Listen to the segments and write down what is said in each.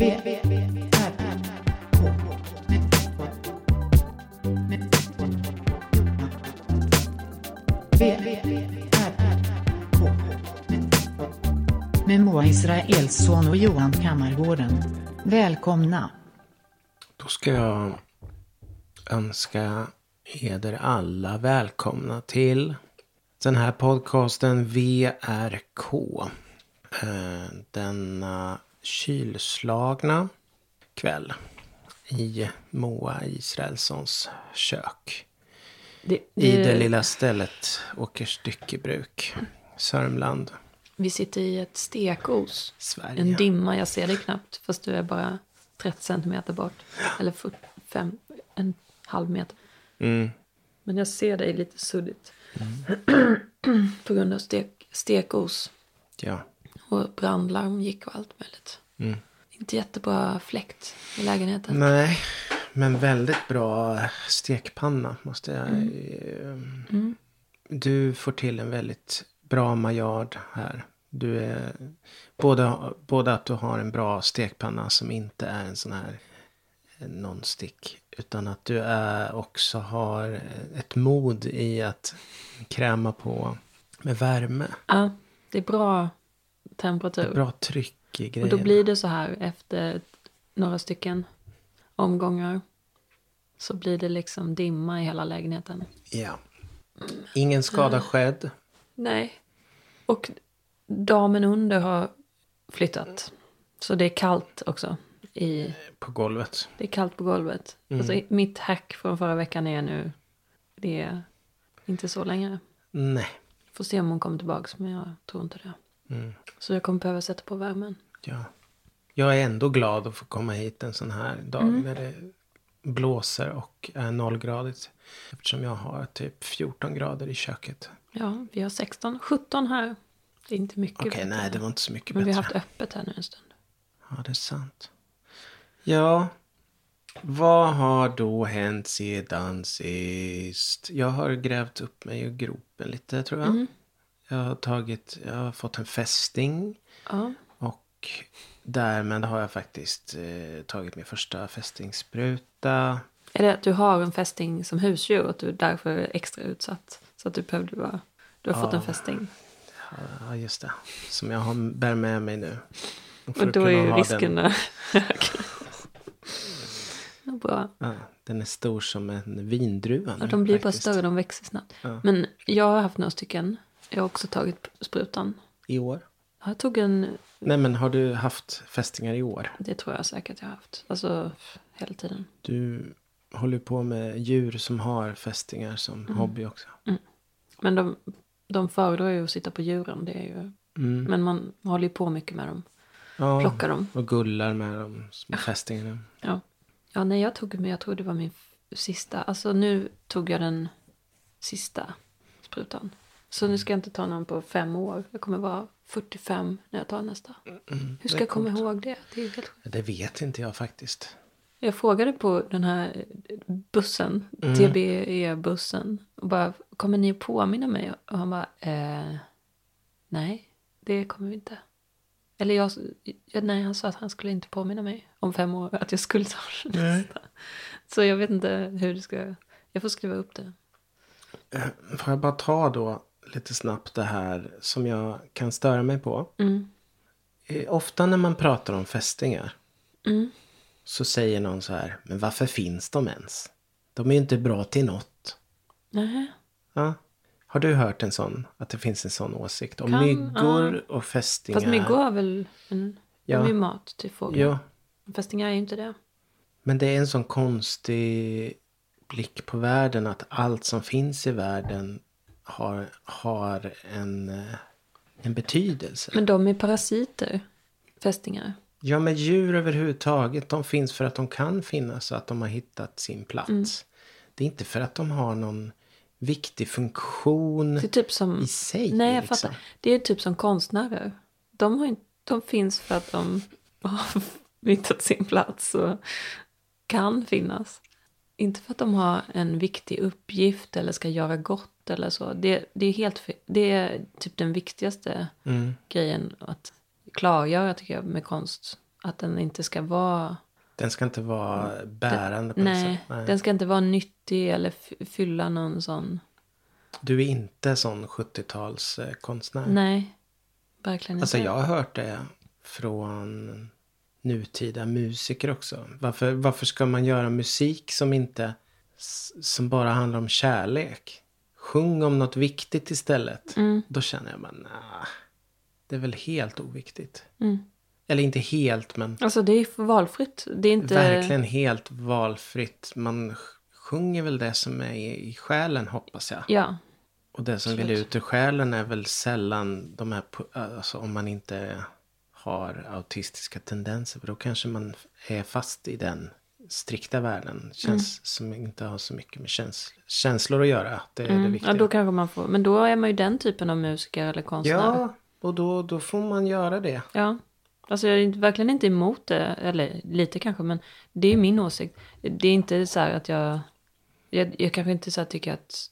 Med Moa Israelsson och Johan Kammargården. Välkomna. Då ska jag önska eder alla välkomna till den här podcasten VRK. Eh, denna kylslagna kväll i Moa Israelssons kök. Det, I det- det lilla stället Åkers styckebruk, Sörmland, Vi sitter i ett stekos. Sverige. En dimma, jag ser dig knappt. Fast du är bara 30 centimeter bort. Eller 45, en halv meter. Mm. Men jag ser dig lite suddigt. På grund av stek, stekos. Ja. Och brandlarm gick och allt möjligt. Mm. Inte jättebra fläkt i lägenheten. Nej, men väldigt bra stekpanna måste jag... Mm. Du får till en väldigt bra maillard här. Du är både, både att du har en bra stekpanna som inte är en sån här non-stick. Utan att du är också har ett mod i att kräma på med värme. Ja, det är bra temperatur. Bra tryck i och grejerna. då blir det så här efter några stycken omgångar. Så blir det liksom dimma i hela lägenheten. Ja. Ingen skada skedd. Nej. Och damen under har flyttat. Så det är kallt också. I, På golvet. det är kallt på golvet. Mm. Alltså, mitt hack från förra veckan är nu. Det är inte så längre. Nej. Får se om hon kommer tillbaka. Men jag tror inte det. Mm. Så jag kommer behöva sätta på värmen. Ja. Jag är ändå glad att få komma hit en sån här dag Mm. när det blåser och är nollgradigt. Eftersom jag har typ 14 grader i köket. Ja, vi har 16, 17 här. Det är inte mycket Okej, bättre. nej det var inte så mycket Men vi bättre. har haft öppet här nu en stund. Ja, det är sant. Ja, vad har då hänt sedan sist? Jag har grävt upp mig i gropen lite tror jag. Mm. Jag har tagit, jag har fått en fästing. Ja, Och därmed har jag faktiskt eh, tagit min första fästingspruta. är det att du har en fästing som husdjur och att du därför är extra utsatt? Så att du behövde vara... Du har fått en fästing. Ja, just det. Som jag har, bär med mig nu. Och att då är ju riskerna högre. Ja, bra. Ja, den är stor som en vindruva. Ja, de blir bara faktiskt. större, de växer snabbt. Ja. Men jag har haft några stycken. Jag har också tagit sprutan. I år? Jag tog en, Nej, men har du haft fästingar i år? det tror jag säkert jag har haft. Alltså hela tiden. Du håller på med djur som har fästingar som Mm. hobby också. Men de, de föredrar ju att sitta på djuren. Det är ju, Mm. Men man håller ju på mycket med dem. Ja, Plockar dem. och gullar med de små fästingarna. Ja. Ja, nej, jag tog, men jag tror det var min sista. Alltså nu tog jag den sista sprutan. Så nu ska jag inte ta någon på fem år. Jag kommer vara 45 när jag tar nästa. Hur ska det är jag komma coolt. ihåg det? Det helt. Det vet inte jag faktiskt. Jag frågade på den här bussen, Mm. TBE-bussen. Och bara, kommer ni att påminna mig? Och han bara, eh, nej, det kommer vi inte. Eller jag, ja, nej, han sa att han skulle inte påminna mig om fem år att jag skulle ta den Nej. nästa. Så jag vet inte hur det ska, jag får skriva upp det. Eh, Får jag bara ta då lite snabbt det här som jag kan störa mig på. Mm. Eh, Ofta när man pratar om fästingar Mm. så säger någon så här, men varför finns de ens? De är ju inte bra till något. Nej. Ja. Har du hört en sån, att det finns en sån åsikt om Kan- myggor och fästingar? Fast myggor har väl en, Ja. de är mat till fåglar. Ja, Fästingar är ju inte det. men det är en sån konstig blick på världen att allt som finns i världen har, har en, eh, en betydelse. Men de är parasiter, fästingar. Ja, men djur överhuvudtaget, de finns för att de kan finnas så att de har hittat sin plats. Mm. Det är inte för att de har någon viktig funktion typ som... i sig. Nej, jag liksom. fattar. Det är typ som konstnärer. De, har de finns för att de har hittat sin plats och kan finnas. Inte för att de har en viktig uppgift eller ska göra gott eller så. Det, det, är, helt, det är typ den viktigaste Mm. grejen att klargöra tycker jag med konst. att den inte ska vara... Den ska inte vara bärande på något Nej, sätt. Nej. den ska inte vara nyttig eller fylla någon sån... Du är inte sån 70-talskonstnär. Nej, verkligen inte. Alltså jag har hört det från nutida musiker också. Varför, varför ska man göra musik som inte som bara handlar om kärlek? Sjung om något viktigt istället. Mm. Då känner jag bara, nah, det är väl helt oviktigt. Mm. Eller inte helt, men Alltså det är valfritt. Det är inte... verkligen helt valfritt. Man sjunger väl det som är i själen, hoppas jag. Ja, Och det som vill Absolut. ut ur själen är väl sällan de här, alltså om man inte har autistiska tendenser. För då kanske man är fast i den strikta världen. Känns Mm. som inte har så mycket med käns- känslor att göra. Det är det mm. viktiga. ja, då kanske man får... Men då är man ju den typen av musiker eller konstnär. ja, och då, då får man göra det. Ja. Alltså jag är verkligen inte emot det, eller lite kanske, men det är min åsikt. Det är inte så här att jag, jag, jag kanske inte så här tycker att,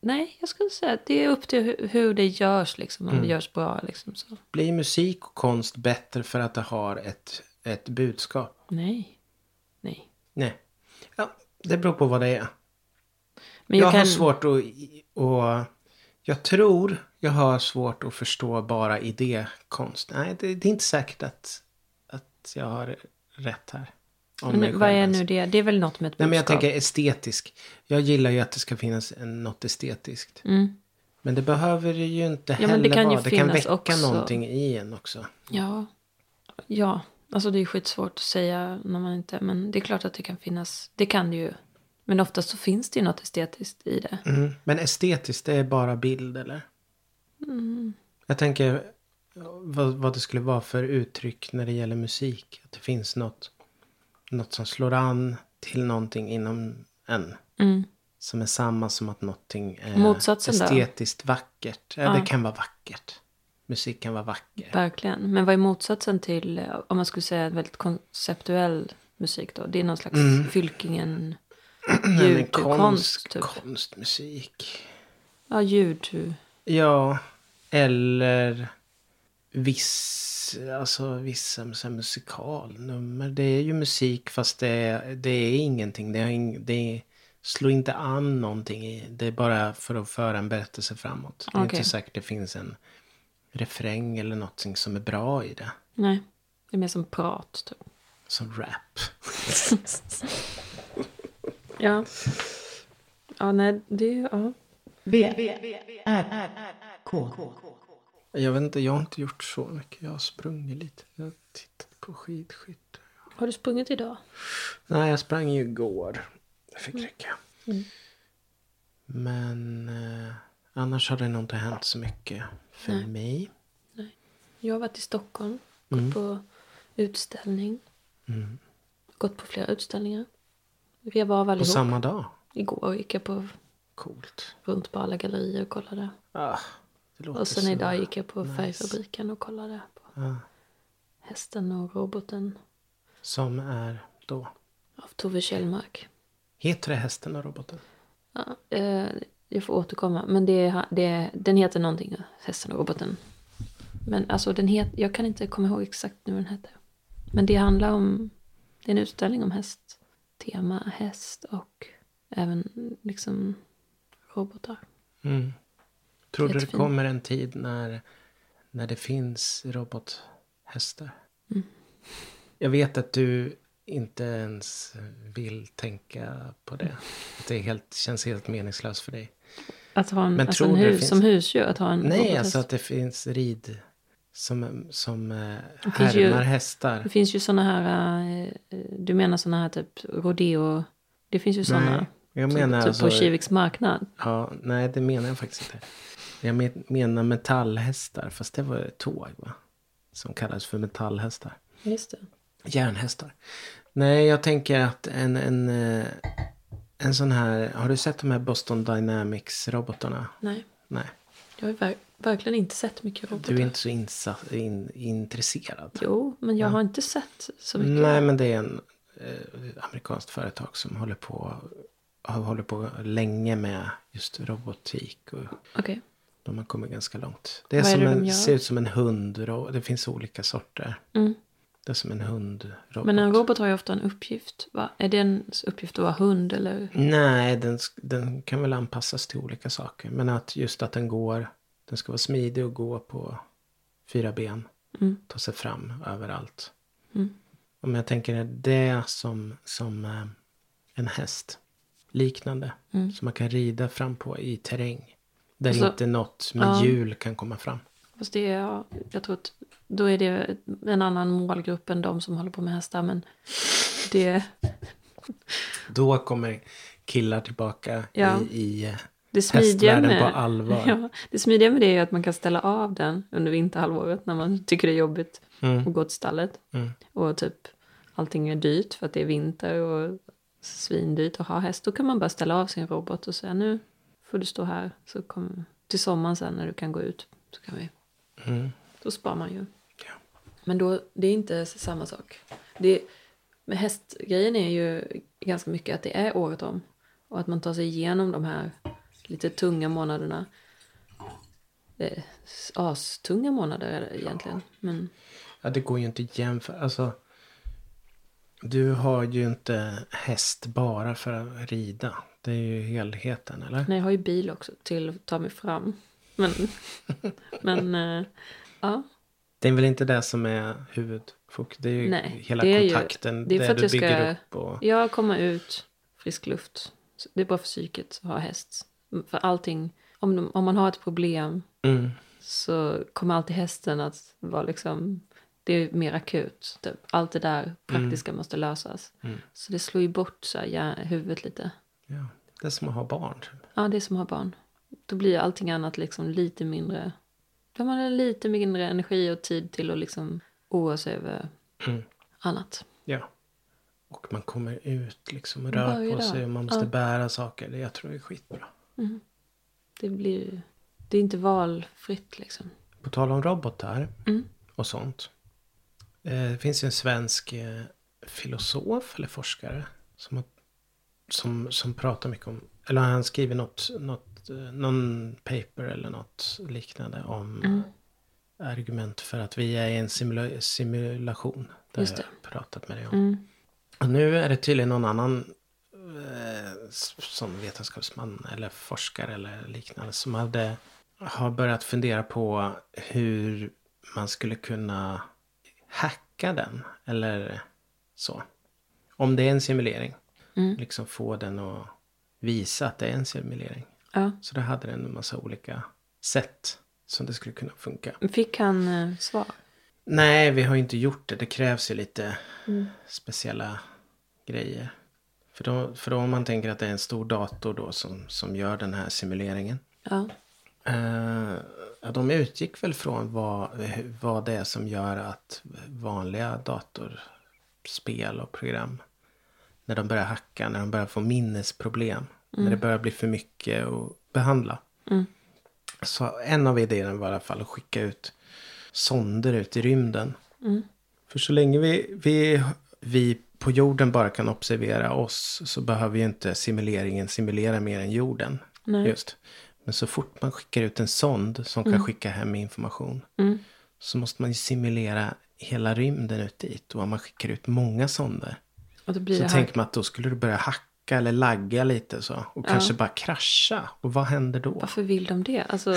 nej, jag skulle säga att det är upp till hur, hur det görs liksom, om det görs bra liksom så. Blir musik och konst bättre för att det har ett, ett budskap? Nej, nej. Nej. Ja, det beror på vad det är. Men jag jag, kan, har svårt att, och Jag tror jag har svårt att förstå bara idékonst. Nej, det, det är inte säkert att, att jag har rätt här. Men vad är nu det? Det är väl något med ett Nej, men jag budskap? tänker estetisk. Jag gillar ju att det ska finnas något estetiskt. Mm. Men det behöver ju inte Ja, men heller det kan ju vara. Det kan väcka också. någonting i en också. Ja. Ja, alltså det är skitsvårt att säga när man inte... Men det är klart att det kan finnas. Det kan det ju. Men oftast så finns det ju något estetiskt i det. Mm. Men estetiskt, det är bara bild eller? Mm. Jag tänker vad, vad det skulle vara för uttryck när det gäller musik. Att det finns något, något som slår an till någonting inom en. Mm. Som är samma som att någonting är Motsatsen då? estetiskt vackert. Ja, Ja. det kan vara vackert. Musik kan vara vacker. Verkligen. Men vad är motsatsen till, eh, om man skulle säga väldigt konceptuell musik då? Det är någon slags Mm. fylkingen Nej, men ljud, konst, konst, typ. konstmusik. Ja, ljud. Ja, eller viss, alltså vissa så här musikalnummer. Det är ju musik fast det är, det är ingenting. Det, är ing, det slår inte an någonting. I, det är bara för att föra en berättelse framåt. Det är inte säkert det finns en refräng eller någonting som är bra i det. Nej, det är mer som prat typ. Som rap. Ja. Ja, nej, det är ju, ja. V, R, K. Jag vet inte, jag har inte gjort så mycket. Jag har sprungit lite. Jag har tittat på skidskytte. Har du sprungit idag? Nej, jag sprang ju igår. Det fick räcka. Mm. Men eh, annars har det nog inte hänt så mycket för Nej. mig. Jag har varit i Stockholm, gått Mm. på utställning. Mm. Gått på flera utställningar. Vi var av På allihop. samma dag. Igår gick jag på, Coolt. runt på alla gallerier och kollade. Ah, Och sen idag gick jag på nice. Färgfabriken och kollade på Ah, hästen och roboten som är då. av Tove Kjellmark. Heter det hästen och roboten? Ja, eh, jag får återkomma. Men det, det, den heter någonting, hästen och roboten. Men alltså den het, jag kan inte komma ihåg exakt nu vad den heter. Men det handlar om, det är en utställning om häst. Tema häst och även liksom robotar. Mm. Tror du det kommer en tid när, när det finns robothästar? Mm. Jag vet att du inte ens vill tänka på det. Att det helt, känns helt meningslöst för dig. Att ha en, Men alltså tror en du det hus, finns- som husdjur, att ha en Nej, robothäst. alltså att det finns rid som, som eh, ju- härmar hästar. Det finns ju såna här, eh, du menar såna här typ rodeo, det finns ju såna. Nej, jag typ, menar typ alltså, på Kiviks marknad. ja, nej, det menar jag faktiskt inte. Jag men- menar metallhästar, fast det var tåg va? Som kallas för metallhästar. Just det. Järnhästar. Nej, jag tänker att en, en, eh, en sån här... Har du sett de här Boston Dynamics-robotarna? Nej, Nej, jag har ver- verkligen inte sett mycket robotar. du är inte så insatt, in, intresserad. Jo, men jag har inte sett så mycket. Nej, men det är en eh, amerikanskt företag som håller på, har hållit på länge med just robotik. Och Okej. De har kommit ganska långt. Det är Vad är som det en, de ser ut som en hund. Det finns olika sorter. Mm. Det är som en hundrobot. Men en robot har ju ofta en uppgift. Va? Är det en uppgift att vara hund eller? Nej, den, den kan väl anpassas till olika saker. Men att just att den går, den ska vara smidig och gå på fyra ben. Mm. Ta sig fram överallt. Mm. Om jag tänker det som, som eh, en häst. Liknande. Mm. Som man kan rida fram på i terräng. Där Alltså, inte något med ja. hjul kan komma fram. Fast det är, ja, jag tror att då är det en annan målgrupp än de som håller på med hästar. Men det, Då kommer killar tillbaka Ja. i, i eh, det smidiga hästvärlden med, på allvar. Ja, det smidiga med det är att man kan ställa av den under vinterhalvåret när man tycker det är jobbigt Mm. att gå till stallet. Mm. Och typ allting är dyrt för att det är vinter och svindyrt att ha häst. Då kan man bara ställa av sin robot och säga nu får du stå här. Så kommer till sommaren sen när du kan gå ut. Så kan vi. Mm. Då spar man ju. Ja. Men då, det är inte samma sak. Det, med hästgrejen är ju ganska mycket att det är året om. Och att man tar sig igenom de här lite tunga månaderna. Astunga månader är det egentligen. Men Ja, det går ju inte att jämföra. Alltså, du har ju inte häst bara för att rida. Det är ju helheten, eller? nej, jag har ju bil också till att ta mig fram. Men, men eh, ja. Det är väl inte det som är huvudfokus. Det är ju Nej, hela det är ju- kontakten. det är för att jag ska- upp. Och, Jag kommer ut, frisk luft. Det är bra för psyket att ha häst. För allting, om, om man har ett problem mm, så kommer alltid hästen att vara liksom, det är mer akut. Typ. Allt det där praktiska måste lösas. Mm. Så det slår ju bort så här, huvudet lite. ja, det är som att ha barn. Typ. Ja, det är som att ha barn. Då blir allting annat liksom lite mindre. Då har man lite mindre energi och tid till att liksom oroa sig över Mm. annat. Ja. Och man kommer ut liksom och rör på där. sig. Och man måste Ja. bära saker. Det jag tror det är skitbra. Det blir det är inte valfritt liksom. På tal om robotar Mm. och sånt. Eh, det finns ju en svensk eh, filosof eller forskare. Som, som, som pratar mycket om. Eller han skriver något, något, eh, någon paper eller något liknande. Om Mm. argument för att vi är i en simula, simulation. Det Just har jag pratat med dig om. Mm. Och nu är det tydligen någon annan eh, som vetenskapsman eller forskare eller liknande som hade har börjat fundera på hur man skulle kunna hacka den eller så. Om det är en simulering. Mm. Liksom få den att visa att det är en simulering. Ja. Så det hade den en massa olika sätt som det skulle kunna funka. Fick han eh, svar? Nej, vi har ju inte gjort det. Det krävs ju lite Mm. speciella grejer. För då, för då om man tänker att det är en stor dator då som, som gör den här simuleringen. Ja. Eh, ja, de utgick väl från vad, vad det är som gör att vanliga datorspel och program. När de börjar hacka, när de börjar få minnesproblem. När det börjar bli för mycket att behandla. Mm. Så en av idéerna var i alla fall att skicka ut sonder ut i rymden. Mm. För så länge vi, vi, vi på jorden bara kan observera oss så behöver ju inte simuleringen simulera mer än jorden. Nej. Just. Men så fort man skickar ut en sond som kan skicka hem information. Mm. Så måste man ju simulera hela rymden ut dit. Och om man skickar ut många sonder. Så tänker man att då skulle det börja hacka eller lagga lite så. Och Ja. kanske bara krascha. Och vad händer då? Varför vill de det? Alltså,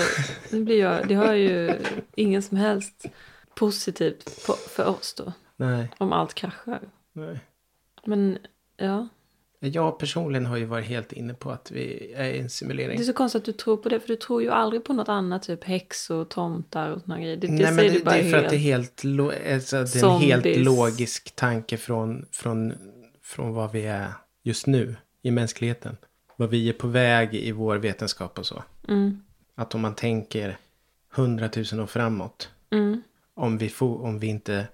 det, blir jag, det har ju ingen som helst positivt på, för oss då. Nej, Om allt kraschar. nej. Men ja, Jag personligen har ju varit helt inne på att vi är i en det simulering. är så konstigt att du tror på det. För du tror ju aldrig på något annat. Typ häxor, tomtar och såna grejer. Det, det Nej men det, det är för helt. att det är helt, alltså, det är en helt logisk tanke från, från, från vad vi är just nu i mänskligheten. Vad vi är på väg i vår vetenskap och så. Mm, Att om man tänker hundratusen år framåt. mm, Om vi, får, om vi inte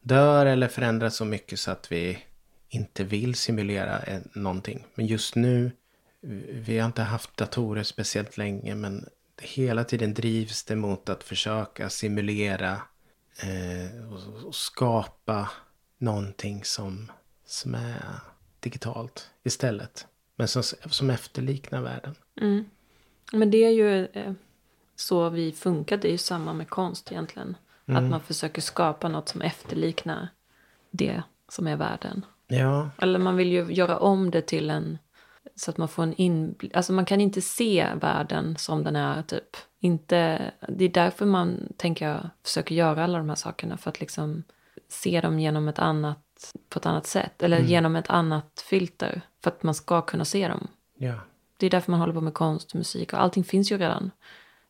dör eller förändras så mycket så att vi inte vill simulera en, någonting. Men just nu, vi har inte haft datorer speciellt länge men hela tiden drivs det mot att försöka simulera eh, och, och skapa någonting som, som är digitalt istället. Men som, som efterliknar världen. mm. Men det är ju eh, så vi funkar. Det är ju samma med konst egentligen. Att man försöker skapa något som efterliknar det som är världen. Ja, Eller man vill ju göra om det till en... Så att man får en inblick. Alltså man kan inte se världen som den är typ. Inte, det är därför man, tänker jag, försöker göra alla de här sakerna. För att liksom se dem genom ett annat, på ett annat sätt. Eller genom ett annat filter. För att man ska kunna se dem. ja. Det är därför man håller på med konst, musik och allting finns ju redan.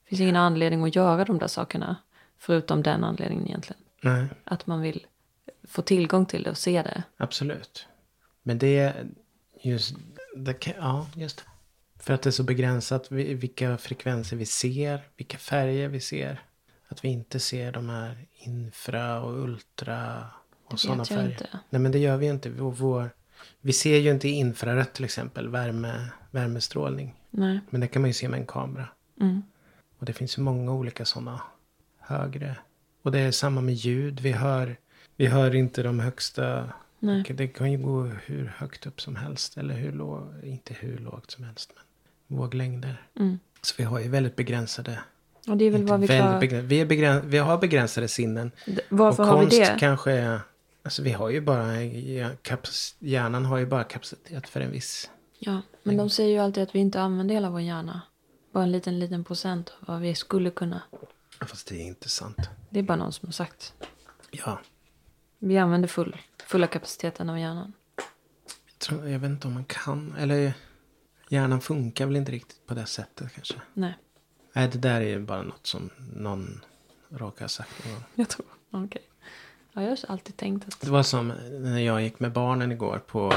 Det finns ingen anledning att göra de där sakerna. Förutom den anledningen egentligen. Nej, Att man vill få tillgång till det och se det. absolut. Men det är just, det ja, just det. För att det är så begränsat vi- vilka frekvenser vi ser, vilka färger vi ser. Att vi inte ser de här infra och ultra och sådana färger. inte. Nej men det gör vi ju inte. Vår, vår, vi ser ju inte infrarött till exempel, värme, värmestrålning. Nej. Men det kan man ju se med en kamera. Mm. Och det finns ju många olika sådana högre. Och det är samma med ljud. Vi hör, vi hör inte de högsta. Nej. Det kan ju gå hur högt upp som helst. Eller hur lågt, inte hur lågt som helst. Men våglängder. Mm. Så vi har ju väldigt begränsade. Och det är väl vad vi klarar. begränsade vi, begräns, vi har begränsade sinnen. D- Varför och har vi konst det? kanske är. Alltså vi har ju bara. Hjärnan har ju bara kapacitet för en viss. Ja, men de säger ju alltid att vi inte använder hela vår hjärna. Bara en liten, liten procent av vad vi skulle kunna. Fast det är inte sant. Det är bara någon som har sagt. Ja. Vi använder full, fulla kapaciteten av hjärnan. Jag, tror, jag vet inte om man kan. Eller hjärnan funkar väl inte riktigt på det sättet kanske. Nej, Nej, det där är ju bara något som någon råkar ha sagt någon gång. jag tror. Okej. Ja, jag har alltid tänkt att... Det var som när jag gick med barnen igår på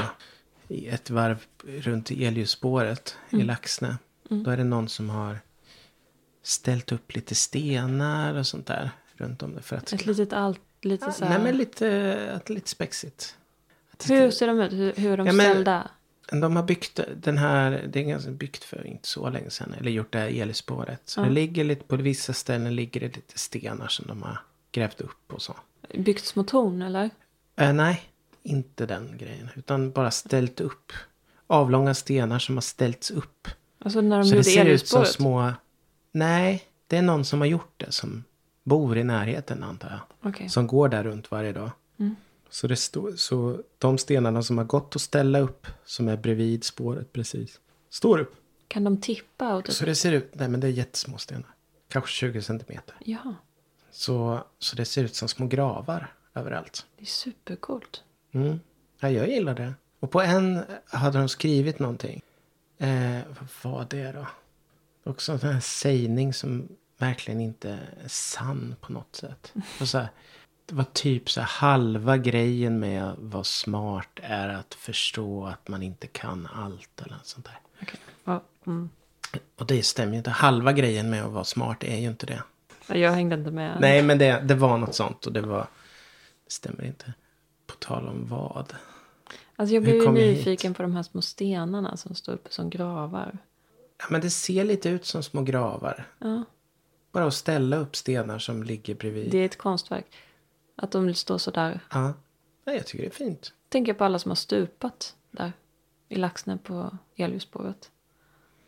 ett varv runt elljusspåret i Laxne. Då är det någon som har ställt upp lite stenar och sånt där runt om det. För att Ett litet allt, lite så här... Nej, men lite, att lite spexigt. Att Hur ser de ut? Hur, hur är de Ja, men- ställda? De har byggt den här, det är ganska byggt för inte så länge sedan. Eller gjort det här elspåret. Så Ja. det ligger lite, på vissa ställen ligger det lite stenar som de har grävt upp och så. Byggts mot torn, eller? Eh, nej, inte den grejen. Utan bara ställt upp. Avlånga stenar som har ställts upp. Alltså när de så det gjorde ser ut som små... Nej, det är någon som har gjort det. Som bor i närheten antar jag. Okej. Som går där runt varje dag. Mm. Så, det står, så de stenarna som har gått att ställa upp. Som är bredvid spåret precis. Står upp. Kan de tippa? Och typ? Så det ser ut, nej men det är jättesmå stenar. Kanske 20 centimeter. Ja, Så, så det ser ut som små gravar överallt. det är supercoolt. Mm. Ja, jag gillar det. Och på en hade de skrivit någonting. Eh, vad var det då? Också en sån här sägning som verkligen inte sann på något sätt. Och så här, det var typ så här halva grejen med vad smart är att förstå att man inte kan allt eller något sånt där. Okej. Ja, mm. Och det stämmer ju inte. Halva grejen med att vara smart är ju inte det. Jag hängde inte med. Nej, men det, det var något sånt och det var... Det stämmer inte. På tal om vad. Alltså jag blev ju nyfiken på de här små stenarna som står uppe som gravar. Ja, men det ser lite ut som små gravar. Ja, Bara att ställa upp stenar som ligger bredvid. det är ett konstverk. Att de står så där. Ja. ja, jag tycker det är fint. Tänker på alla som har stupat där. I Laxne på elljusspåret.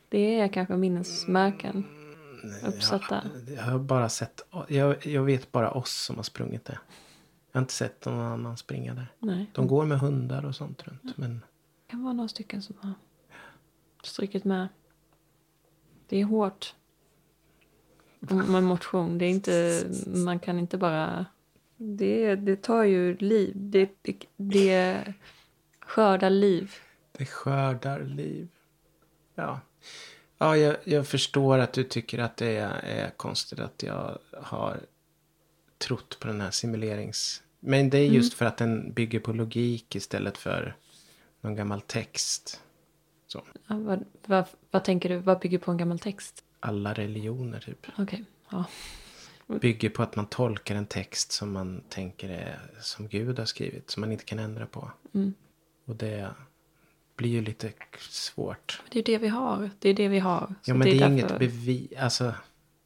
Det är kanske minnesmärken. Uppsatta. Jag har bara sett... Jag, jag vet bara oss som har sprungit det. Jag har inte sett någon annan springa där. Nej. De går med hundar och sånt runt. Men Det kan vara några stycken som har strykit med. Det är hårt. Med motion. Det är inte, man kan inte bara... Det, det tar ju liv. Det, det, det skördar liv. det skördar liv. Ja. Ja, jag, jag förstår att du tycker att det är, är konstigt att jag har trott på den här simulerings... Men det är just för att den bygger på logik istället för någon gammal text. Så. Ja, vad, vad, vad tänker du? Vad bygger på en gammal text? Alla religioner typ. Okej. Ja. Bygger på att man tolkar en text som man tänker är som Gud har skrivit. Som man inte kan ändra på. Mm. Och det blir ju lite svårt. Det är det vi har. Det är det vi har. Så Ja men det är, därför- inget bevis. Alltså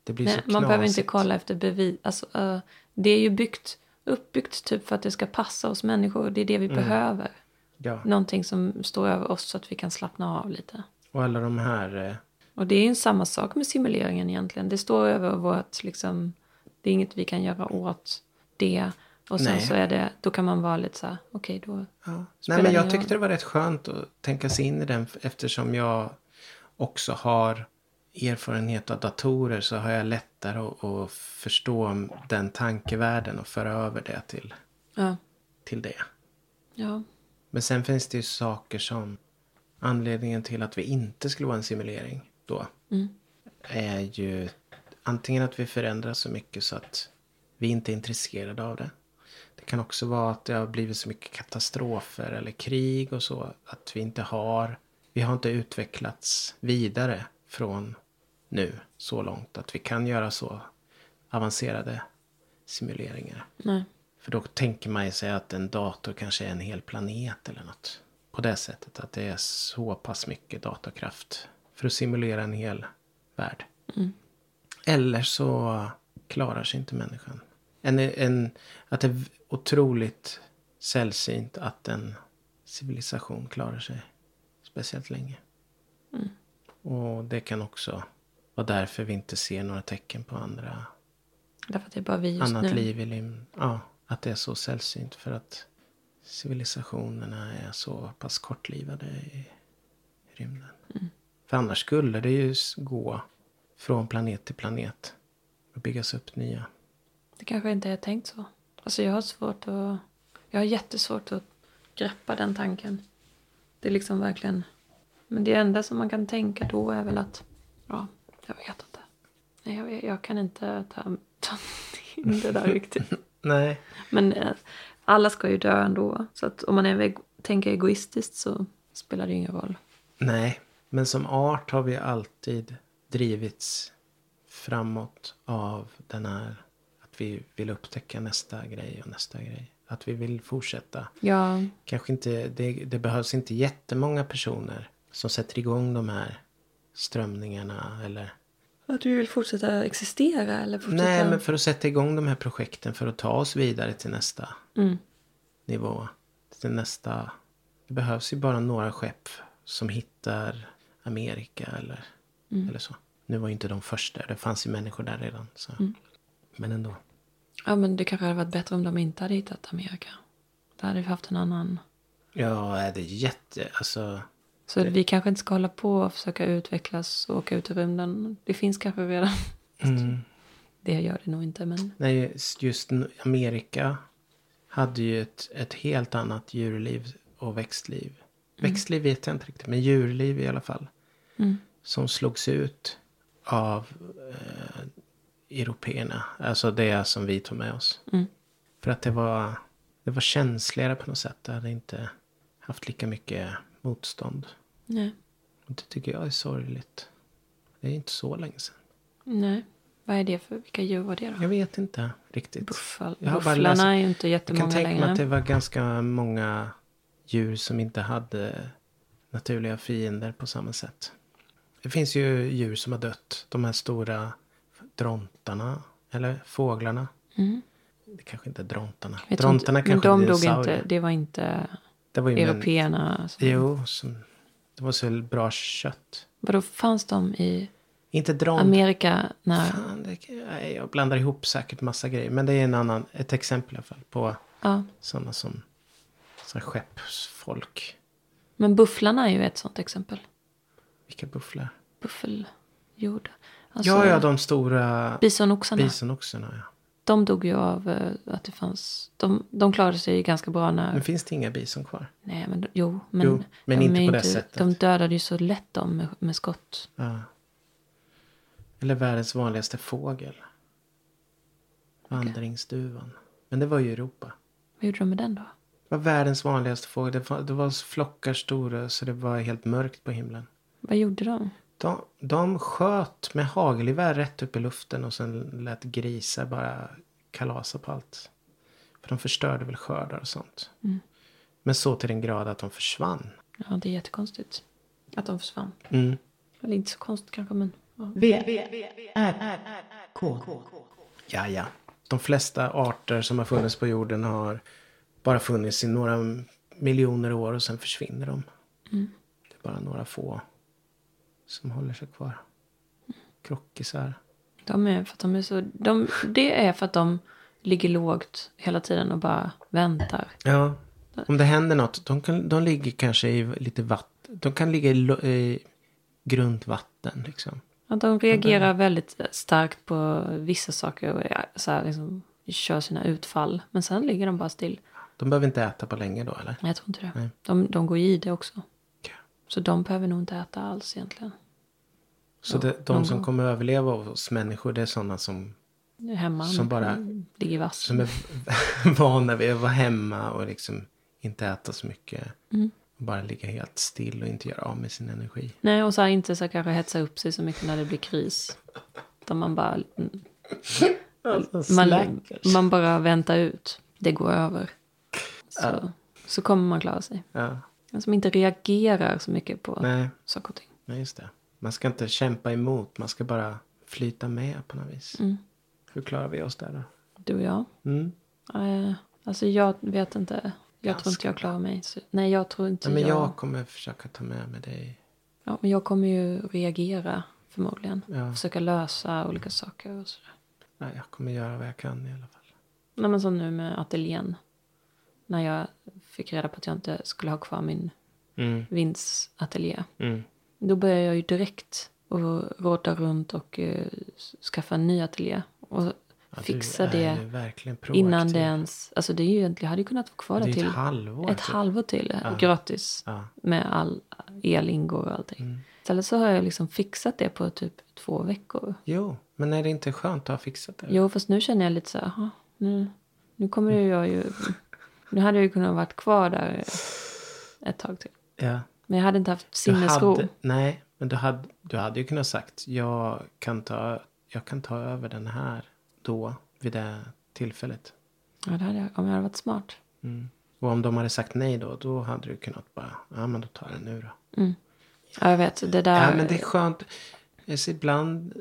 det blir Nej, så knasigt. man behöver inte kolla efter bevis. Alltså, eh, det är ju byggt, uppbyggt typ för att det ska passa oss människor. Det är det vi Mm. behöver. Ja. Någonting som står över oss så att vi kan slappna av lite. Och alla de här. Och det är ju samma sak med simuleringen egentligen. Det står över vårt, liksom, det är inget vi kan göra åt det. Och sen Nej. så är det, då kan man vara lite så här, okej då. Ja. Nej, men jag tyckte det var rätt skönt att tänka sig in i den eftersom jag också har erfarenhet av datorer så har jag lättare att, att förstå den tankevärlden och föra över det till, Ja, till det. ja, Men sen finns det ju saker som anledningen till att vi inte skulle vara en simulering då Mm. är ju antingen att vi förändras så mycket så att vi inte är intresserade av det. Det kan också vara att det har blivit så mycket katastrofer eller krig och så att vi inte har, vi har inte utvecklats vidare från nu så långt att vi kan göra så avancerade simuleringar. nej, För då tänker man ju sig att en dator kanske är en hel planet eller något. På det sättet att det är så pass mycket datorkraft för att simulera en hel värld. Eller så klarar sig inte människan. En, en, att det är otroligt sällsynt att en civilisation klarar sig speciellt länge. Och det kan också vara därför vi inte ser några tecken på andra därför att det är bara vi just annat nu. liv i lim. Ja, att det är så sällsynt för att civilisationerna är så pass kortlivade i rymden. Mm. För annars skulle det ju gå från planet till planet och byggas upp nya. Det kanske inte är tänkt så. Alltså jag har svårt att, jag har jättesvårt att greppa den tanken. Det är liksom verkligen, men det enda som man kan tänka då är väl att, ja, jag vet inte. Nej, jag, jag kan inte ta, ta in det där riktigt. Nej. Men eh, alla ska ju dö ändå. Så att om man är tänker egoistiskt så spelar det ingen roll. Nej, men som art har vi alltid drivits framåt av den här att vi vill upptäcka nästa grej och nästa grej. Att vi vill fortsätta. Ja, Kanske inte, det, det behövs inte jättemånga personer som sätter igång de här strömningarna eller att du vill fortsätta existera eller fortsätta... Nej, men för att sätta igång de här projekten för att ta oss vidare till nästa Mm. nivå. Till nästa... Det behövs ju bara några skepp som hittar Amerika eller, Mm. eller så. Nu var ju inte de första, det fanns ju människor där redan. Så. Mm. Men ändå. Ja, men det kanske hade varit bättre om de inte hade hittat Amerika. Då hade vi haft en annan... Ja, är det jätte... Alltså... Så vi kanske inte ska hålla på och försöka utvecklas och åka ut i rymden. Det finns kanske redan. Mm. Det gör det nog inte, men... Nej, just Amerika hade ju ett, ett helt annat djurliv och växtliv. Växtliv vet jag inte riktigt, men djurliv i alla fall. Mm. Som slogs ut av eh, européerna. Alltså det som vi tog med oss. Mm. För att det var, det var känsligare på något sätt. Det hade inte haft lika mycket motstånd. Nej. Och det tycker jag är sorgligt. Det är inte så länge sedan. Nej. Vad är det för... Vilka djur var det då? Jag vet inte riktigt. Buffal. Jag Bufflarna läst- är ju inte Jag jättemånga kan tänka mig längre. att det var ganska många djur som inte hade naturliga fiender på samma sätt. Det finns ju djur som har dött. De här stora drontarna. Eller fåglarna. Mm. Det kanske inte är drontarna. Jag Drontarna inte, kanske de dog inte. Det var inte Det var ju européerna. som- Jo, som, det var så bra kött. Vadå, fanns de i Inte dront. Amerika när... Fan, det, nej, jag blandar ihop säkert massa grejer. Men det är en annan, ett exempel i alla fall på Ja. sådana som så här skeppsfolk. Men bufflarna är ju ett sånt exempel. Vilka bufflar? Buffeljord. Alltså, ja, ja, de stora Bisonoxarna. bisonoxarna. Ja. De dog ju av eh, att det fanns... De, de klarade sig ganska bra när... Men finns det inga bison kvar? Nej, men jo. Men, Jo, men de inte på det sättet. De dödade ju så lätt dem med, med skott. Ja. Eller världens vanligaste fågel. Vandringsduvan. Men det var ju Europa. Vad gjorde de med den då? Var världens vanligaste fågel. Det var, det var flockar stora så det var helt mörkt på himlen. Vad gjorde de? De, de sköt med hagelgevär rätt upp i luften och sen lät grisar bara kalasa på allt. För de förstörde väl skördar och sånt. Mm. Men så till den grad att de försvann. Ja, det är jättekonstigt. Att de försvann. Mm. Eller inte så konstigt kanske, men... Ja. V, R, K. Ja, ja. De flesta arter som har funnits på jorden har bara funnits i några miljoner år och sen försvinner de. Mm. Det är bara några få som håller sig kvar. Krockisar. De är för att de är så... De, det är för att de ligger lågt hela tiden och bara väntar. Ja, om det händer något. De, kan, de ligger kanske i lite vatten. De kan ligga i, i grundvatten liksom. Att de reagerar väldigt starkt på vissa saker och ja, så här, liksom, kör sina utfall. Men sen ligger de bara still. De behöver inte äta på länge då eller? Nej, Jag tror inte det. Nej. De, de går i det också. Okej. Så de behöver nog inte äta alls egentligen. Så det, de någon som gång. kommer överleva oss människor det är sådana som, Hemma. Som bara- Ligger i vassen. som är vana vid att vara hemma och liksom inte äta så mycket. Mm. Bara ligga helt still och inte göra av med sin energi. Nej, och så här, inte så kanske hetsa upp sig så mycket när det blir kris. Utan man bara, man, man bara väntar ut. Det går över. Så, så kommer man klara sig. Ja, Men som inte reagerar så mycket på nej, saker och ting. nej, just det. Man ska inte kämpa emot, man ska bara flyta med på något vis. Mm. Hur klarar vi oss där då? Du och jag. Mm. Eh, alltså jag vet inte. Jag tror inte Ganska jag klarar mig. Så, nej, jag tror inte Nej, men jag... jag kommer försöka ta med mig dig. Ja, men jag kommer ju reagera förmodligen. Ja. Försöka lösa olika saker och sådär. Nej, jag kommer göra vad jag kan i alla fall. Nej, men som nu med ateljén. När jag fick reda på att jag inte skulle ha kvar min Mm. vindsateljé. Mm. Då började jag ju direkt och råda runt och eh, skaffa en ny ateljé. Och Ja, fixa det innan det ens... Alltså det är ju egentligen, jag hade ju kunnat vara kvar där till ett halvår. ett typ. halvår till. Ja. Gratis. Ja. Med all el ingår och allting. Mm. Istället så har jag liksom fixat det på typ två veckor. Jo, men är det inte skönt att ha fixat det? Jo, fast nu känner jag lite så här, "Jaha, nu, nu kommer ju jag ju... Nu hade jag ju kunnat varit kvar där ett tag till. Ja. Men jag hade inte haft sinnesro. hade, nej, men du hade, du hade ju kunnat sagt jag kan, ta, jag kan ta över den här då, vid det tillfället. Ja, det hade jag, om jag hade varit smart. Mm. Och om de hade sagt nej då, då hade du kunnat bara, ja men då tar jag den nu då. Ja, jag vet. Det där... Ja men det är skönt. Ibland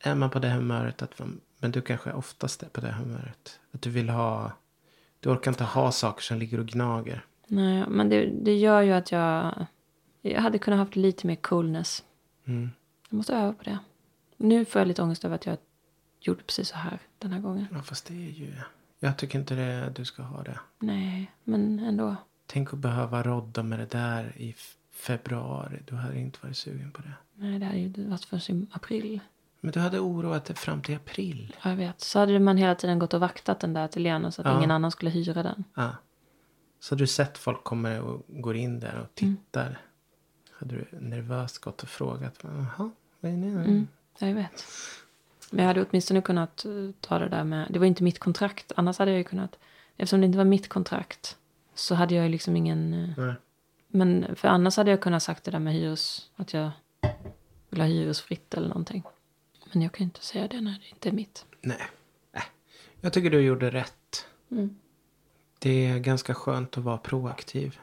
är man på det humöret att man, men du kanske oftast är på det humöret. Att du vill ha, du orkar inte ha saker som ligger och gnager. Nej, men det, det gör ju att jag... Jag hade kunnat haft lite mer coolness. Mm. Jag måste öva på det. Nu får jag lite ångest över att jag gjorde precis så här den här gången. Ja fast det är ju, jag tycker inte det, du ska ha det. Nej, men ändå. Tänk att behöva rodda med det där i februari. Du hade inte varit sugen på det. Nej, det hade ju varit förrän i april. Men du hade oroat dig fram till april. Ja, jag vet. Så hade man hela tiden gått och vaktat den där ateljén så att Ja. ingen annan skulle hyra den. Ja. Så hade du sett folk kommer och går in där och tittar. Hade du nervöst gått och frågat. Jaha, vad är ni? Mm, ja, jag vet. Men jag hade åtminstone kunnat eh, ta det där med... Det var inte mitt kontrakt. Annars hade jag ju kunnat... Eftersom det inte var mitt kontrakt så hade jag ju liksom ingen... eh, Nej. Men för annars hade jag kunnat sagt det där med hyres... Att jag vill ha hyresfritt eller någonting. Men jag kan inte säga det när det inte är mitt. Nej. Nej. Jag tycker du gjorde rätt. Mm. Det är ganska skönt att vara proaktiv.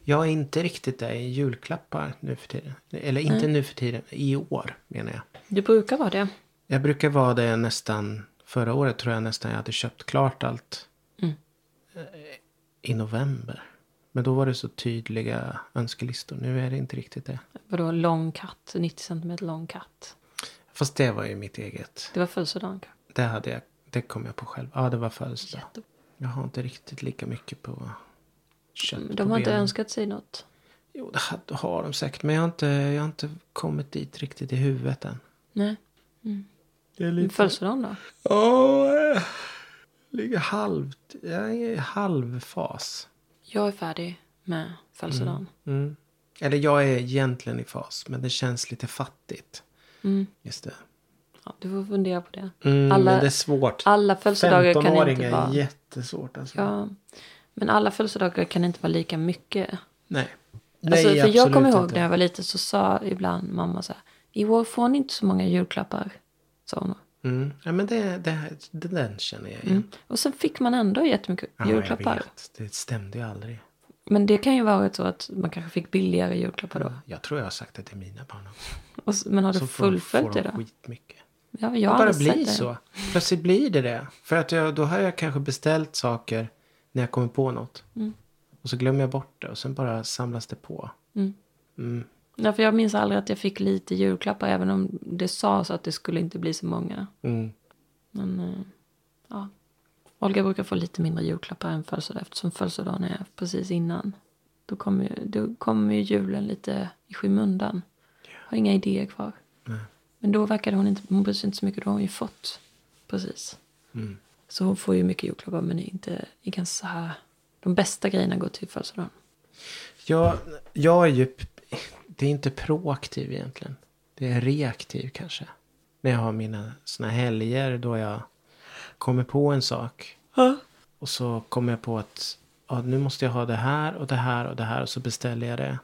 Jag är inte riktigt där i julklappar nu för tiden. Eller inte Nej. nu för tiden. I år menar jag. Du brukar vara det. Jag brukar vara det nästan. Förra året tror jag nästan jag hade köpt klart allt. Mm. eh, I november. Men då var det så tydliga önskelistor. Nu är det inte riktigt det. Vadå lång katt? 90 centimeter lång katt. Fast det var ju mitt eget. Det var födelsedagen. Det hade jag. Det kom jag på själv. Ja, det var födelsedag. Jätte- Jag har inte riktigt lika mycket på kött De på har inte benen. önskat sig något. Jo, det har de säkert. Men jag har, inte, jag har inte kommit dit riktigt i huvudet än. Nej. Det är Men Födelsedagen då? Ja, eh, ligger halvt. Jag är i halvfas. Jag är färdig med födelsedagen. Mm. Eller jag är egentligen i fas. Men det känns lite fattigt. Mm. Just det. Ja, du får fundera på det. Mm, Alla- men det är svårt. Alla födelsedagar kan 15-åringar inte är vara... jättesvårt alltså. Ja, men alla födelsedagar kan inte vara lika mycket. Nej. alltså, för jag kommer ihåg inte. när jag var liten så sa ibland mamma så här. I år får ni inte så många julklappar. Sa hon. Mm. Ja, men det, det, det, den känner jag igen. Mm. Och sen fick man ändå jättemycket Ja, jag julklappar. vet. Det stämde ju aldrig. Men det kan ju vara så att man kanske fick billigare julklappar då. Jag tror jag har sagt det till mina barn också. Och, men har du Så fullföljt det de då? skitmycket. Ja, Det jag har bara blir det. så. Plötsligt blir det det. För att jag, då har jag kanske beställt saker när jag kommer på något. Mm. Och så glömmer jag bort det och sen bara samlas det på. Mm. Mm. Ja, för jag minns aldrig att jag fick lite julklappar även om det sades att det skulle inte bli så många. Mm. Men eh, ja, Olga brukar få lite mindre julklappar än födelsedag eftersom födelsedagen är precis innan. Då kommer ju, då kommer ju julen lite i skymundan. Har inga idéer kvar. Nej. Men då verkade hon inte, hon bryr sig inte så mycket, då har hon ju fått. Precis. Mm. Så hon får ju mycket julklappar men inte, inte så här. De bästa grejerna går till födelsedagen. Jag, jag är ju... Det är inte proaktiv egentligen. Det är reaktiv kanske. När jag har mina såna helger då jag kommer på en sak. Och så kommer jag på att ja, nu måste jag ha det här och det här och det här. Och så beställer jag det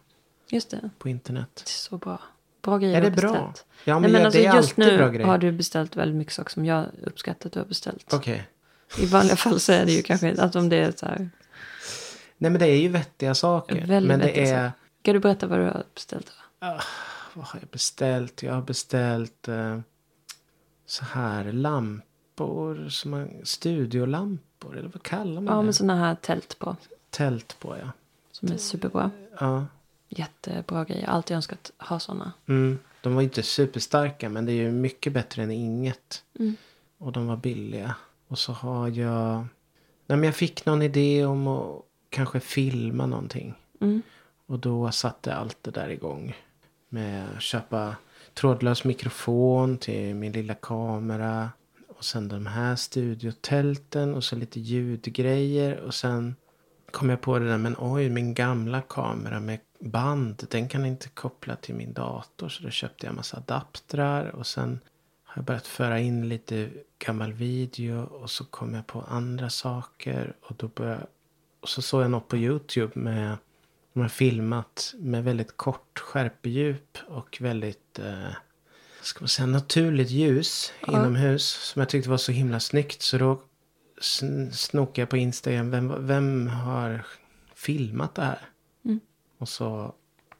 Just det, på internet. det är så bra. Bra grejer Är det bra? beställt. Ja, men, Nej, men jag, alltså, det är just alltid nu bra grejer. har du beställt väldigt mycket saker som jag uppskattar att du har beställt. Okej. I vanliga fall så är det ju kanske att om det är så här. Nej men det är ju vettiga saker. Väldigt men det vettiga är... saker. Ska du berätta vad du har beställt? Ah, vad har jag beställt? Jag har beställt eh, så här lampor. Som man, studiolampor. Eller vad kallar man Ja, det? med sådana här tält på. Tält på ja. Som är superbra. ja. Jättebra grejer. Alltid önskat ha sådana. Mm. De var inte superstarka men det är ju mycket bättre än inget. Mm. Och de var billiga. Och så har jag... Nej men jag fick någon idé om att kanske filma någonting. Mm. Och då satte allt det där igång. Med att köpa trådlös mikrofon till min lilla kamera. Och sen de här studiotälten och så lite ljudgrejer. Och sen kom jag på det där men oj min gamla kamera med band. Den kan inte koppla till min dator. Så då köpte jag en massa adaptrar. Och sen har jag börjat föra in lite gammal video. Och så kom jag på andra saker. Och då började och så såg jag något på YouTube med de har filmat med väldigt kort skärpedjup och väldigt eh, ska man säga, naturligt ljus Ja. inomhus. Som jag tyckte var så himla snyggt. Så då sn- snokade jag på Instagram. Vem, vem har filmat det här? Mm. Och så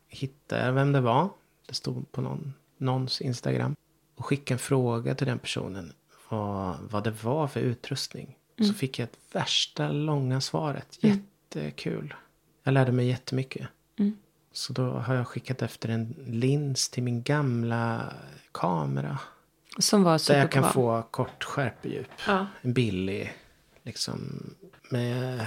hittade jag vem det var. Det stod på någon, någons Instagram. Och skickade en fråga till den personen. Vad, vad det var för utrustning. Så fick jag ett värsta långa svaret. Jättekul. Jag lärde mig jättemycket. Mm. Så då har jag skickat efter en lins till min gamla kamera. Som var Där superbra. jag kan få kort skärpedjup. Ja. En billig, liksom, med,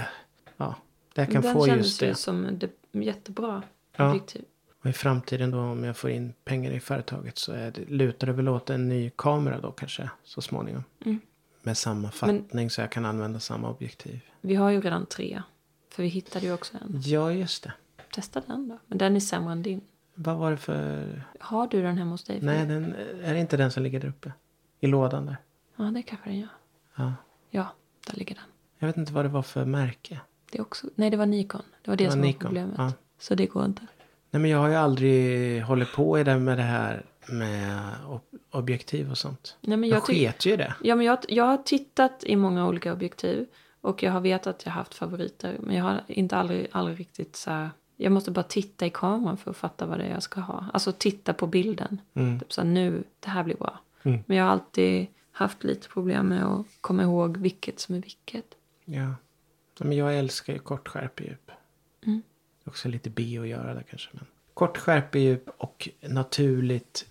ja, där jag kan Den få kändes just ju det. som det, jättebra Ja. objektiv. Och i framtiden då om jag får in pengar i företaget så är det, lutar det väl åt en ny kamera då kanske så småningom. Mm. Med samma fattning så jag kan använda samma objektiv. Vi har ju redan tre. För vi hittade ju också en. Ja, just det. Testa den då. Men den är sämre än din. Vad var det för... Har du den hemma hos dig? Nej, den, är det inte den som ligger där uppe? I lådan där? Ja, det kanske den gör. Ja. Ja, där ligger den. Jag vet inte vad det var för märke. Det är också... Nej, det var Nikon. Det var det, Det var som Nikon, var problemet. ja. Så det går inte. Nej, men jag har ju aldrig hållit på i det med det här med ob- objektiv och sånt. Nej, men jag sket ju det. ja, men jag, jag har tittat i många olika objektiv. Och jag har vetat att jag har haft favoriter. Men jag har inte aldrig, aldrig riktigt så här... Jag måste bara titta i kameran för att fatta vad det är jag ska ha. Alltså titta på bilden. Mm. Typ så här, nu, det här blir bra. Mm. Men jag har alltid haft lite problem med att komma ihåg vilket som är vilket. Ja. Men jag älskar ju kort skärpedjup. Mm. Också lite B att göra där kanske. Men. Kort skärpedjup och naturligt.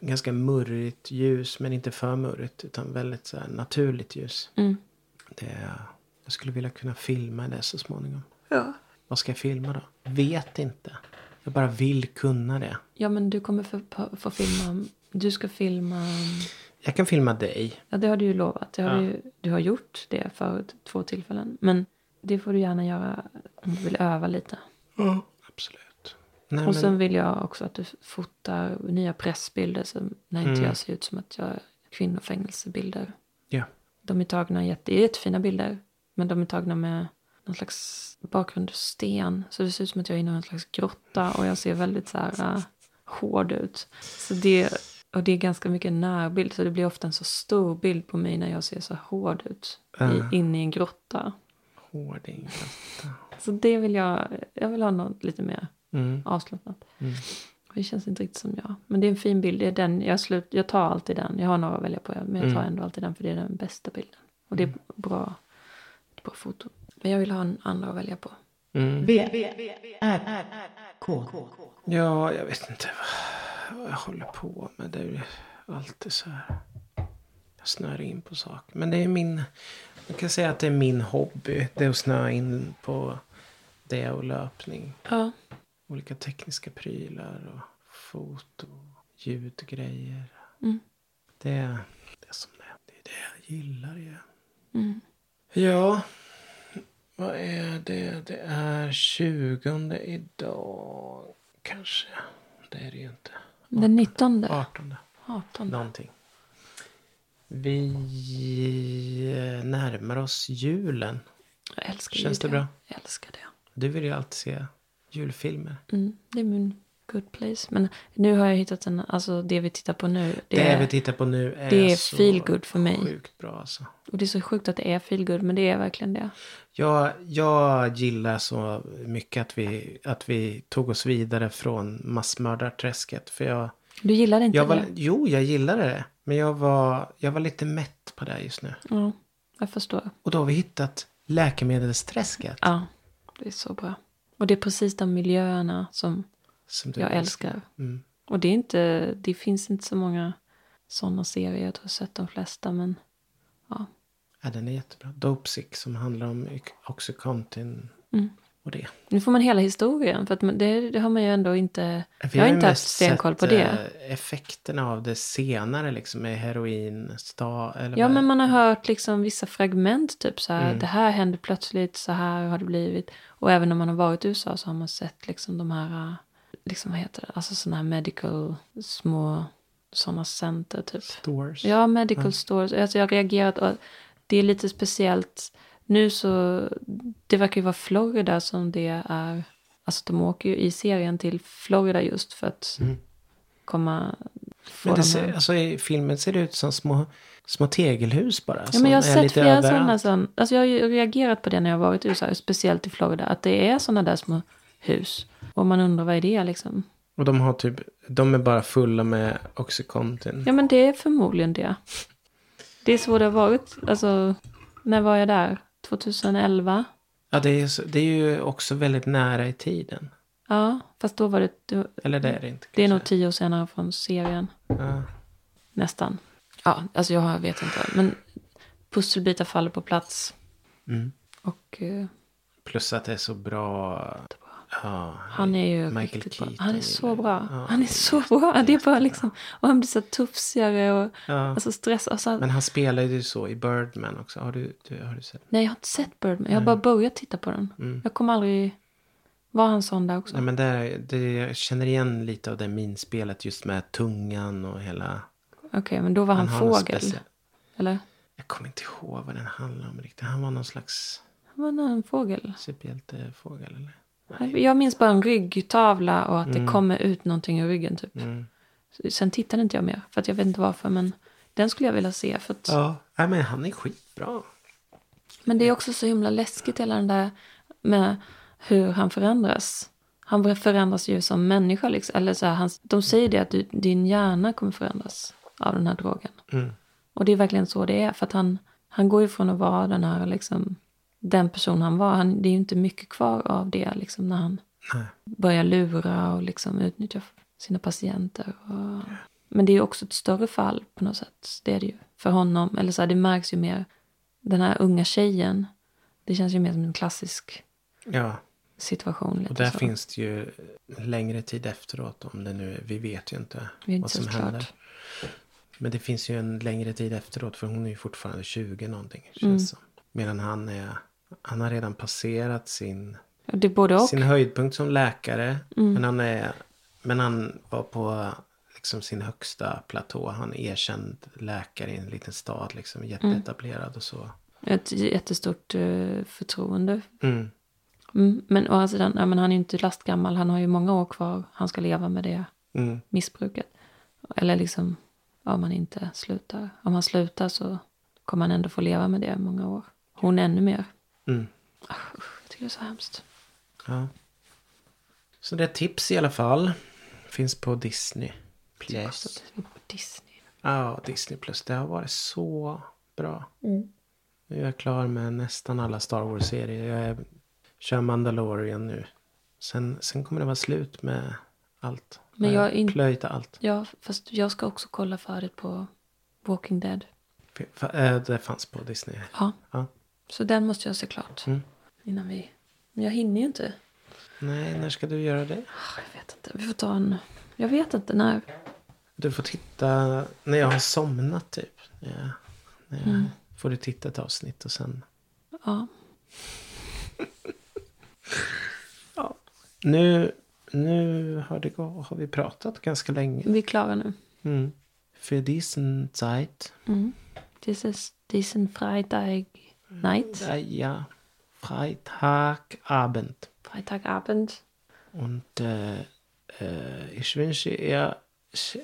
Ganska murrigt ljus. Men inte för murrigt. Utan väldigt så naturligt ljus. Mm. Det jag skulle vilja kunna filma det så småningom. Ja. Vad ska jag filma då? Vet inte. Jag bara vill kunna det. Ja, men du kommer få, få filma... Du ska filma... Jag kan filma dig. Ja, det har du ju lovat. Det har Ja. du, du har gjort det för två tillfällen. Men det får du gärna göra om du vill öva lite. Absolut. Nej, och men, sen vill jag också att du fotar nya pressbilder som när inte Mm. jag ser ut som att jag är kvinnofängelsebilder. Ja. De är tagna jätte, jättefina bilder. Men de är tagna med någon slags bakgrund sten. Så det ser ut som att jag är inne i en slags grotta. Och jag ser väldigt så här äh, hård ut. Så det, och det är ganska mycket närbild. Så det blir ofta en så stor bild på mig när jag ser så hård ut. I, inne i en grotta. Hårding. Så det vill jag, jag vill ha något lite mer Mm. avslappnat. Mm. Det känns inte riktigt som jag. Men det är en fin bild. Det är den, jag, slut, jag tar alltid den. Jag har några att välja på. Men jag tar Mm. ändå alltid den för det är den bästa bilden. Och det är bra, ett bra foto. Men jag vill ha en andra att välja på. Mm. V, R, K. Ja, jag vet inte vad jag håller på med. Det är ju alltid så här. Jag snöar in på saker. Men det är min, man kan säga att det är min hobby. Det är att snöa in på det och löpning. Ja. Olika tekniska prylar och foto, ljudgrejer. Mm. Det är det som det är. Det är det jag gillar ju. Mm. Ja, vad är det? Det är 20 idag. Kanske. Det är det ju inte. Den 19. 18. 18. Någonting. Vi eh, närmar oss julen. Jag älskar Känns ju det bra? Jag älskar det. Du vill ju alltid se julfilmer. Mm. Det är min good place. Men nu har jag hittat en, alltså det vi tittar på nu. Det, Det, är, vi tittar på nu är, det är så feel good för mig. sjukt bra alltså. och det är så sjukt att det är feel good, men det är verkligen det. Jag, jag gillar så mycket att vi, att vi tog oss vidare från massmördarträsket. För jag, Du gillade inte jag var, det? jo, jag gillade det. Men jag var, jag var lite mätt på det just nu. Ja, jag förstår. Och då har vi hittat läkemedelsträsket. Ja, det är så bra. Och det är precis de miljöerna som jag älskar. Mm. Och det är inte, det finns inte så många sådana serier. Jag tror jag har sett de flesta, men ja. Ja, den är jättebra. Dopesick som handlar om Oxycontin Mm. och det. Nu får man hela historien, för att det, det har man ju ändå inte... Vi jag har inte haft stenkoll på det. eh, effekterna av det senare liksom med heroin, sta, eller Ja, vad- men man har hört liksom vissa fragment, typ så här, Mm. det här hände plötsligt, så här har det blivit. Och även om man har varit i USA så har man sett liksom de här, liksom vad heter det, alltså sådana här medical, små, sådana center typ. Stores. Ja, medical Ja. stores. Alltså jag har reagerat och det är lite speciellt. Nu så, det verkar ju vara Florida som det är. Alltså de åker ju i serien till Florida just för att Mm. komma... Men det de ser, alltså, i filmen ser det ut som små, små tegelhus bara. Ja, men jag har sett flera sådana. Sån, alltså jag har ju reagerat på det när jag har varit i USA, speciellt i Florida. Att det är sådana där små hus. Och man undrar vad är det liksom? Och de har typ, de är bara fulla med Oxycontin. Ja men det är förmodligen det. Det är så det har varit. Alltså, när var jag där? 2011? Ja, det är, det är ju också väldigt nära i tiden. Ja, fast då var det... det Eller det är det inte. Det är nog tio år senare från serien. Ja. Nästan. Ja, alltså jag vet inte. Men pusselbitar faller på plats. Mm. Och eh, Plus att det är så bra. Han är ju Michael riktigt bra. Keaton Han är så bra. Ja, han är så bra. Det är bara liksom... Och han blir så tuffsigare och Ja. alltså stress. Och så, Men han spelar ju så i Birdman också. Har du, du, har du sett? nej, jag har inte sett Birdman. Jag har bara börjat titta på den. Mm. Jag kommer aldrig... Var han sån där också? Nej, men det, det, jag känner igen lite av det minspelet just med tungan och hela... Okej, men då var han, någon fågel. Eller? Jag kommer inte ihåg vad den handlar om riktigt. Han var någon slags Han var en fågel. superhjältefågel eller? Jag minns bara en ryggtavla och att det kommer ut någonting ur ryggen typ. Mm. Sen tittade inte jag mer. För att jag vet inte varför. Men den skulle jag vilja se. För att, Ja, nej, men han är skitbra. Men det är också så himla läskigt hela den där med hur han förändras. Han förändras ju som människa. Liksom. Eller så här, han, de säger det att du, din hjärna kommer förändras av den här drogen. Mm. Och det är verkligen så det är. För att han, han går ifrån att vara den här liksom, den person han var. Han, det är ju inte mycket kvar av det liksom, när han Nej. börjar lura och liksom utnyttja sina patienter. Och... Men det är ju också ett större fall på något sätt. Det är det ju för honom. Eller så här, det märks ju mer. Den här unga tjejen. Det känns ju mer som en klassisk Ja, situation. Och där så. finns det ju längre tid efteråt om det nu. Vi vet ju inte inte vad som sett händer. klart. Men det finns ju en längre tid efteråt för hon är ju fortfarande 20 någonting. Känns Mm. som. Medan han är, han har redan passerat sin, sin höjdpunkt som läkare. Mm. Men, han är, men han var på liksom sin högsta platå. Han är erkänd läkare i en liten stad. Liksom, jätteetablerad och så. Ett jättestort eh, förtroende. Mm. Mm. Men å andra sidan, ja, men han är ju inte lastgammal. Han har ju många år kvar. Han ska leva med det Mm. missbruket. Eller liksom, om han inte slutar. Om han slutar så kommer han ändå få leva med det många år. Hon ännu mer. Mm. Jag tycker det är så hemskt. Ja. Så det är tips i alla fall. Finns på Disney Plus. Är på Disney. Ja, Disney Plus. Det har varit så bra. Nu är jag klar med nästan alla Star Wars-serier. Jag är, kör Mandalorian nu. Sen, sen kommer det vara slut med allt. Men jag är in- Plöjt allt. Ja, fast jag ska också kolla färdigt på Walking Dead. Eh, Det fanns på Disney. Ja. Ja. Så den måste jag se klart. Mm. Innan vi... Men jag hinner ju inte. Nej, när ska du göra det? Ah, Jag vet inte. Vi får ta en... Jag vet inte när. Du får titta när jag har somnat typ. Ja. När jag, Får du titta ett avsnitt och sen. Ja. Nu, nu har, det, gå- har vi pratat ganska länge. Vi är klara nu. Mm. För diesen Zeit. Mm. This is diesen Freitag night. Ja. Freitagabend. Freitagabend. Und äh, äh, ich wünsche ihr,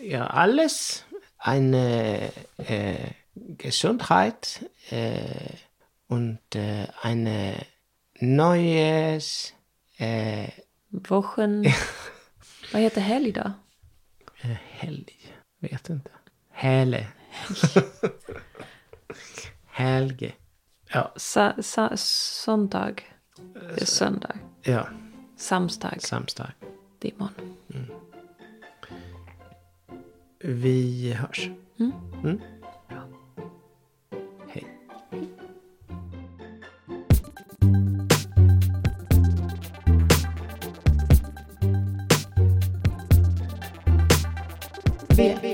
ihr alles eine äh, Gesundheit äh, und äh, eine neues äh, Wochen... Vad heter helg då? helg. Vet inte. Hele. Helge. Ja, Sa, sa, söndag. Söndag. ja. Samstag. Samstag. Det är imorgon. Vi hörs. Mm. Mm. Hej. V, V,